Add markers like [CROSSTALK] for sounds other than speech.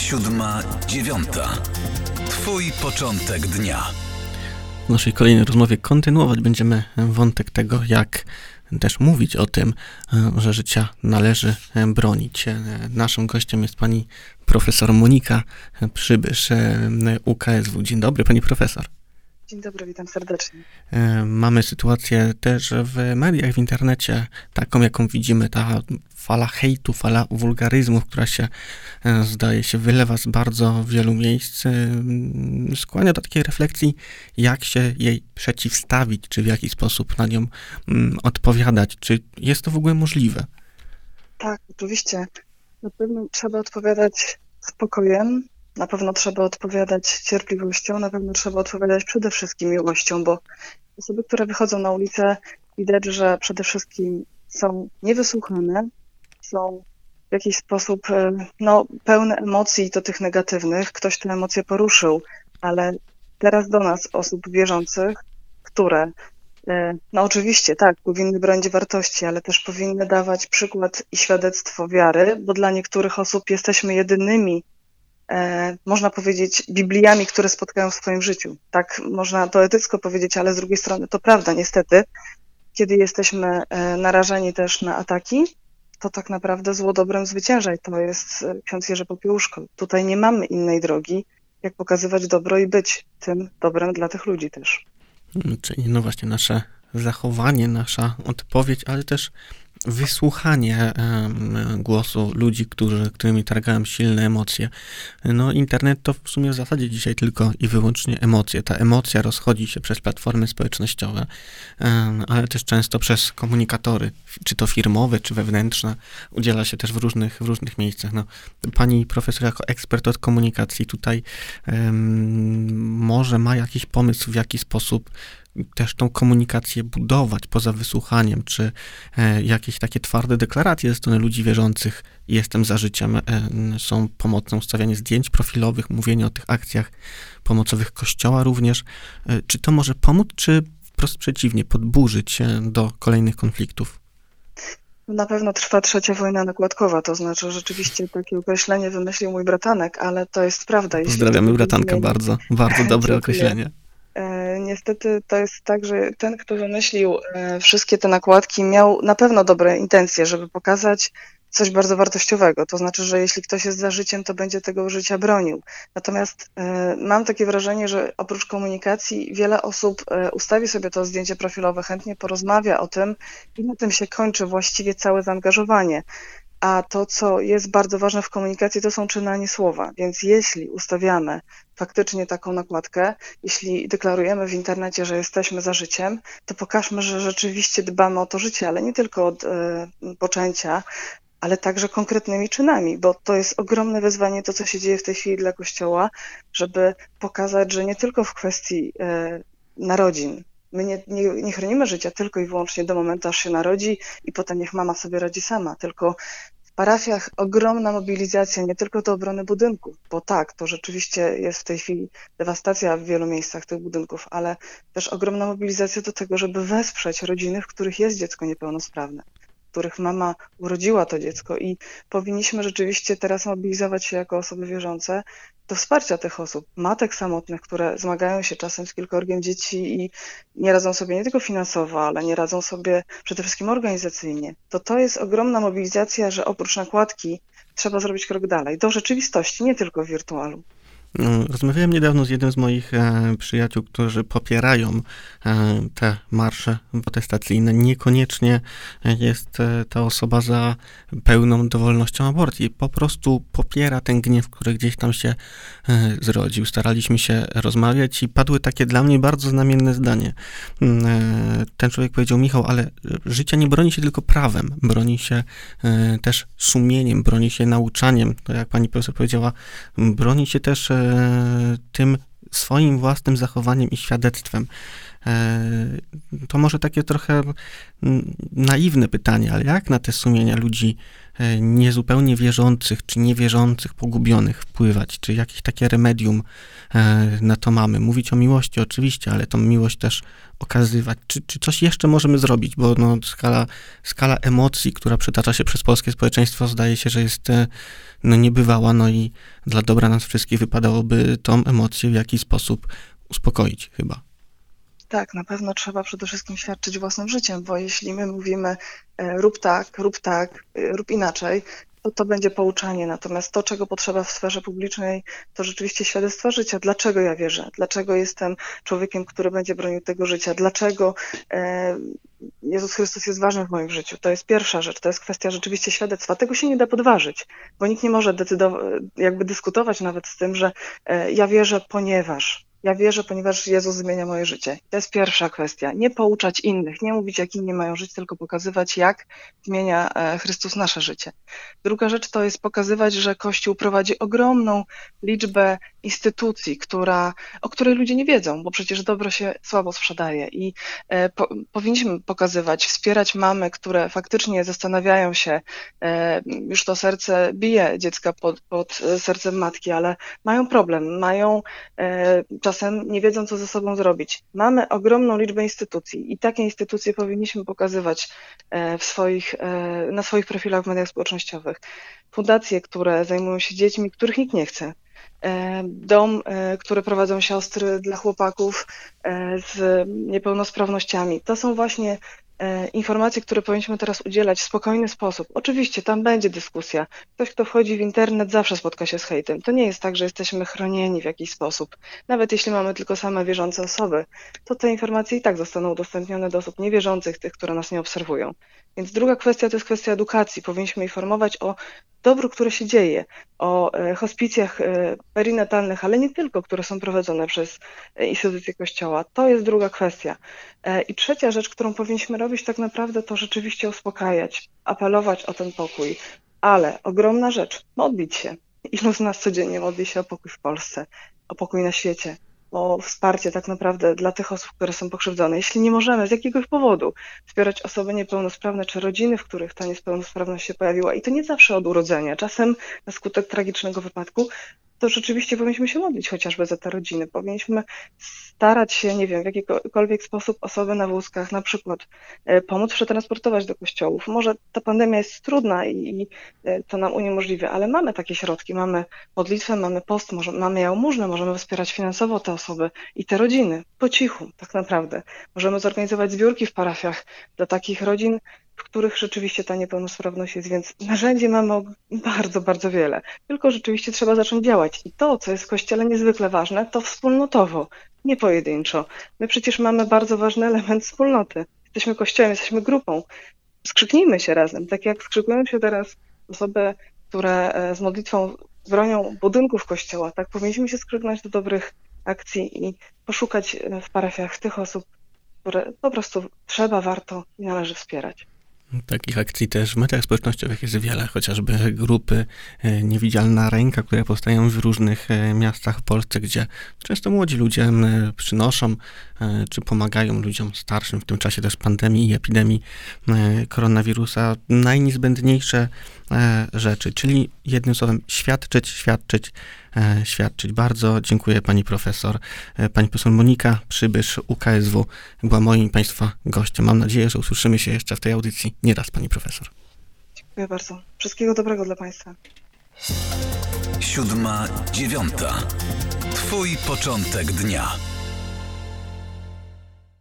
siódma, dziewiąta. Twój początek dnia. W naszej kolejnej rozmowie kontynuować będziemy wątek tego, jak też mówić o tym, że życia należy bronić. Naszym gościem jest pani profesor Monika Przybysz, UKSW. Dzień dobry, pani profesor. Dzień dobry, witam serdecznie. E, mamy sytuację też w mediach, w internecie, taką jaką widzimy, ta fala hejtu, fala wulgaryzmów, która się e, zdaje się wylewa z bardzo wielu miejsc, e, skłania do takiej refleksji, jak się jej przeciwstawić, czy w jaki sposób na nią odpowiadać, czy jest to w ogóle możliwe? Tak, oczywiście. Na pewno trzeba odpowiadać spokojem, na pewno trzeba odpowiadać cierpliwością, na pewno trzeba odpowiadać przede wszystkim miłością, bo osoby, które wychodzą na ulicę, widać, że przede wszystkim są niewysłuchane, są w jakiś sposób e, no, pełne emocji, to tych negatywnych. Ktoś te emocje poruszył, ale teraz do nas, osób wierzących, które, e, no oczywiście, tak, powinny bronić wartości, ale też powinny dawać przykład i świadectwo wiary, bo dla niektórych osób jesteśmy jedynymi można powiedzieć, Bibliami, które spotkają w swoim życiu. Tak można poetycko powiedzieć, ale z drugiej strony to prawda, niestety. Kiedy jesteśmy e, narażeni też na ataki, to tak naprawdę zło dobrem zwycięża i to jest e, ksiądz Jerzy Popiełuszko. Tutaj nie mamy innej drogi, jak pokazywać dobro i być tym dobrem dla tych ludzi też. Czyli no właśnie nasze zachowanie, nasza odpowiedź, ale też wysłuchanie głosu ludzi, którzy, którymi targałem silne emocje. No, internet to w sumie w zasadzie dzisiaj tylko i wyłącznie emocje. Ta emocja rozchodzi się przez platformy społecznościowe, ale też często przez komunikatory, czy to firmowe, czy wewnętrzne. Udziela się też w różnych, w różnych miejscach. No, pani profesor, jako ekspert od komunikacji, tutaj um, może ma jakiś pomysł, w jaki sposób też tą komunikację budować poza wysłuchaniem, czy e, jakieś takie twarde deklaracje ze strony ludzi wierzących, jestem za życiem, e, są pomocą stawianie zdjęć profilowych, mówienie o tych akcjach pomocowych Kościoła również. E, czy to może pomóc, czy wprost przeciwnie, podburzyć się do kolejnych konfliktów? Na pewno trwa trzecia wojna nakładkowa, to znaczy rzeczywiście takie określenie wymyślił mój bratanek, ale to jest prawda. Pozdrawiamy bratanka, bardzo, bardzo dobre [LAUGHS] określenie. E, niestety to jest tak, że ten, kto wymyślił e, wszystkie te nakładki, miał na pewno dobre intencje, żeby pokazać coś bardzo wartościowego. To znaczy, że jeśli ktoś jest za życiem, to będzie tego życia bronił. Natomiast e, mam takie wrażenie, że oprócz komunikacji wiele osób ustawi sobie to zdjęcie profilowe, chętnie porozmawia o tym i na tym się kończy właściwie całe zaangażowanie. A to, co jest bardzo ważne w komunikacji, to są czyny, a nie słowa. Więc jeśli ustawiamy faktycznie taką nakładkę, jeśli deklarujemy w internecie, że jesteśmy za życiem, to pokażmy, że rzeczywiście dbamy o to życie, ale nie tylko od e, poczęcia, ale także konkretnymi czynami, bo to jest ogromne wyzwanie, to co się dzieje w tej chwili dla Kościoła, żeby pokazać, że nie tylko w kwestii e, narodzin, My nie, nie, nie, chronimy życia tylko i wyłącznie do momentu, aż się narodzi i potem niech mama sobie radzi sama, tylko w parafiach ogromna mobilizacja nie tylko do obrony budynków, bo tak, to rzeczywiście jest w tej chwili dewastacja w wielu miejscach tych budynków, ale też ogromna mobilizacja do tego, żeby wesprzeć rodziny, w których jest dziecko niepełnosprawne których mama urodziła to dziecko i powinniśmy rzeczywiście teraz mobilizować się jako osoby wierzące do wsparcia tych osób, matek samotnych, które zmagają się czasem z kilkorgiem dzieci i nie radzą sobie nie tylko finansowo, ale nie radzą sobie przede wszystkim organizacyjnie. To to jest ogromna mobilizacja, że oprócz nakładki trzeba zrobić krok dalej, do rzeczywistości, nie tylko wirtualu. Rozmawiałem niedawno z jednym z moich e, przyjaciół, którzy popierają e, te marsze protestacyjne. Niekoniecznie jest e, ta osoba za pełną dowolnością aborcji. Po prostu popiera ten gniew, który gdzieś tam się e, zrodził. Staraliśmy się rozmawiać i padły takie dla mnie bardzo znamienne zdanie. Mm, e, ten człowiek powiedział, Michał, ale życia nie broni się tylko prawem, broni się e, też sumieniem, broni się nauczaniem. To jak pani profesor powiedziała, broni się też tym swoim własnym zachowaniem i świadectwem. To może takie trochę naiwne pytanie, ale jak na te sumienia ludzi niezupełnie wierzących czy niewierzących, pogubionych wpływać? Czy jakieś takie remedium na to mamy? Mówić o miłości oczywiście, ale tą miłość też okazywać. Czy, czy coś jeszcze możemy zrobić? Bo no, skala, skala emocji, która przytacza się przez polskie społeczeństwo, zdaje się, że jest no, niebywała, no i dla dobra nas wszystkich wypadałoby tą emocję w jakiś sposób uspokoić chyba. Tak, na pewno trzeba przede wszystkim świadczyć własnym życiem, bo jeśli my mówimy e, rób tak, rób tak, e, rób inaczej, to to będzie pouczanie. Natomiast to, czego potrzeba w sferze publicznej, to rzeczywiście świadectwo życia. Dlaczego ja wierzę? Dlaczego jestem człowiekiem, który będzie bronił tego życia? Dlaczego e, Jezus Chrystus jest ważny w moim życiu? To jest pierwsza rzecz, to jest kwestia rzeczywiście świadectwa. Tego się nie da podważyć, bo nikt nie może decydować, jakby dyskutować nawet z tym, że ja wierzę, ponieważ ja wierzę, ponieważ Jezus zmienia moje życie. To jest pierwsza kwestia. Nie pouczać innych, nie mówić, jak inni mają żyć, tylko pokazywać, jak zmienia e, Chrystus nasze życie. Druga rzecz to jest pokazywać, że Kościół prowadzi ogromną liczbę instytucji, która, o której ludzie nie wiedzą, bo przecież dobro się słabo sprzedaje. I e, po, powinniśmy pokazywać, wspierać mamy, które faktycznie zastanawiają się, e, już to serce bije dziecka pod, pod sercem matki, ale mają problem, mają nie wiedzą, co ze sobą zrobić. Mamy ogromną liczbę instytucji i takie instytucje powinniśmy pokazywać e, w swoich, e, na swoich profilach w mediach społecznościowych. Fundacje, które zajmują się dziećmi, których nikt nie chce. E, dom, który prowadzą siostry dla chłopaków z niepełnosprawnościami. To są właśnie E, informacje, które powinniśmy teraz udzielać w spokojny sposób. Oczywiście tam będzie dyskusja. Ktoś, kto wchodzi w internet, zawsze spotka się z hejtem. To nie jest tak, że jesteśmy chronieni w jakiś sposób. Nawet jeśli mamy tylko same wierzące osoby, to te informacje i tak zostaną udostępnione do osób niewierzących, tych, które nas nie obserwują. Więc druga kwestia to jest kwestia edukacji. Powinniśmy informować o dobru, które się dzieje, o e, hospicjach e, perinatalnych, ale nie tylko, które są prowadzone przez e, instytucje Kościoła. To jest druga kwestia. I trzecia rzecz, którą powinniśmy robić tak naprawdę, to rzeczywiście uspokajać, apelować o ten pokój. Ale ogromna rzecz, modlić się. Ilu z nas codziennie modli się o pokój w Polsce, o pokój na świecie, o wsparcie tak naprawdę dla tych osób, które są pokrzywdzone. Jeśli nie możemy z jakiegoś powodu wspierać osoby niepełnosprawne czy rodziny, w których ta niepełnosprawność się pojawiła, i to nie zawsze od urodzenia, czasem na skutek tragicznego wypadku, to rzeczywiście powinniśmy się modlić chociażby za te rodziny. Powinniśmy starać się, nie wiem, w jakikolwiek sposób osoby na wózkach na przykład e, pomóc przetransportować do kościołów. Może ta pandemia jest trudna i, e, to nam uniemożliwia, ale mamy takie środki, mamy modlitwę, mamy post, może, mamy jałmużnę, możemy wspierać finansowo te osoby i te rodziny, po cichu tak naprawdę. Możemy zorganizować zbiórki w parafiach dla takich rodzin, w których rzeczywiście ta niepełnosprawność jest, więc narzędzi mamy bardzo, bardzo wiele. Tylko rzeczywiście trzeba zacząć działać. I to, co jest w Kościele niezwykle ważne, to wspólnotowo, nie pojedynczo. My przecież mamy bardzo ważny element wspólnoty. Jesteśmy Kościołem, jesteśmy grupą. Skrzyknijmy się razem, tak jak skrzykują się teraz osoby, które e, z modlitwą bronią budynków Kościoła. Tak powinniśmy się skrzyknąć do dobrych akcji i poszukać e, w parafiach tych osób, które po prostu trzeba, warto i należy wspierać. Takich akcji też w mediach społecznościowych jest wiele, chociażby grupy e, Niewidzialna Ręka, które powstają w różnych e, miastach w Polsce, gdzie często młodzi ludzie przynoszą czy pomagają ludziom starszym w tym czasie też pandemii i epidemii koronawirusa. Najniezbędniejsze rzeczy, czyli jednym słowem świadczyć, świadczyć, E, świadczyć. Bardzo dziękuję pani profesor. E, pani profesor Monika Przybysz, UKSW, była moim państwa gościem. Mam nadzieję, że usłyszymy się jeszcze w tej audycji nie raz, pani profesor. Dziękuję bardzo. Wszystkiego dobrego dla państwa. Siódma, dziewiąta. Twój początek dnia.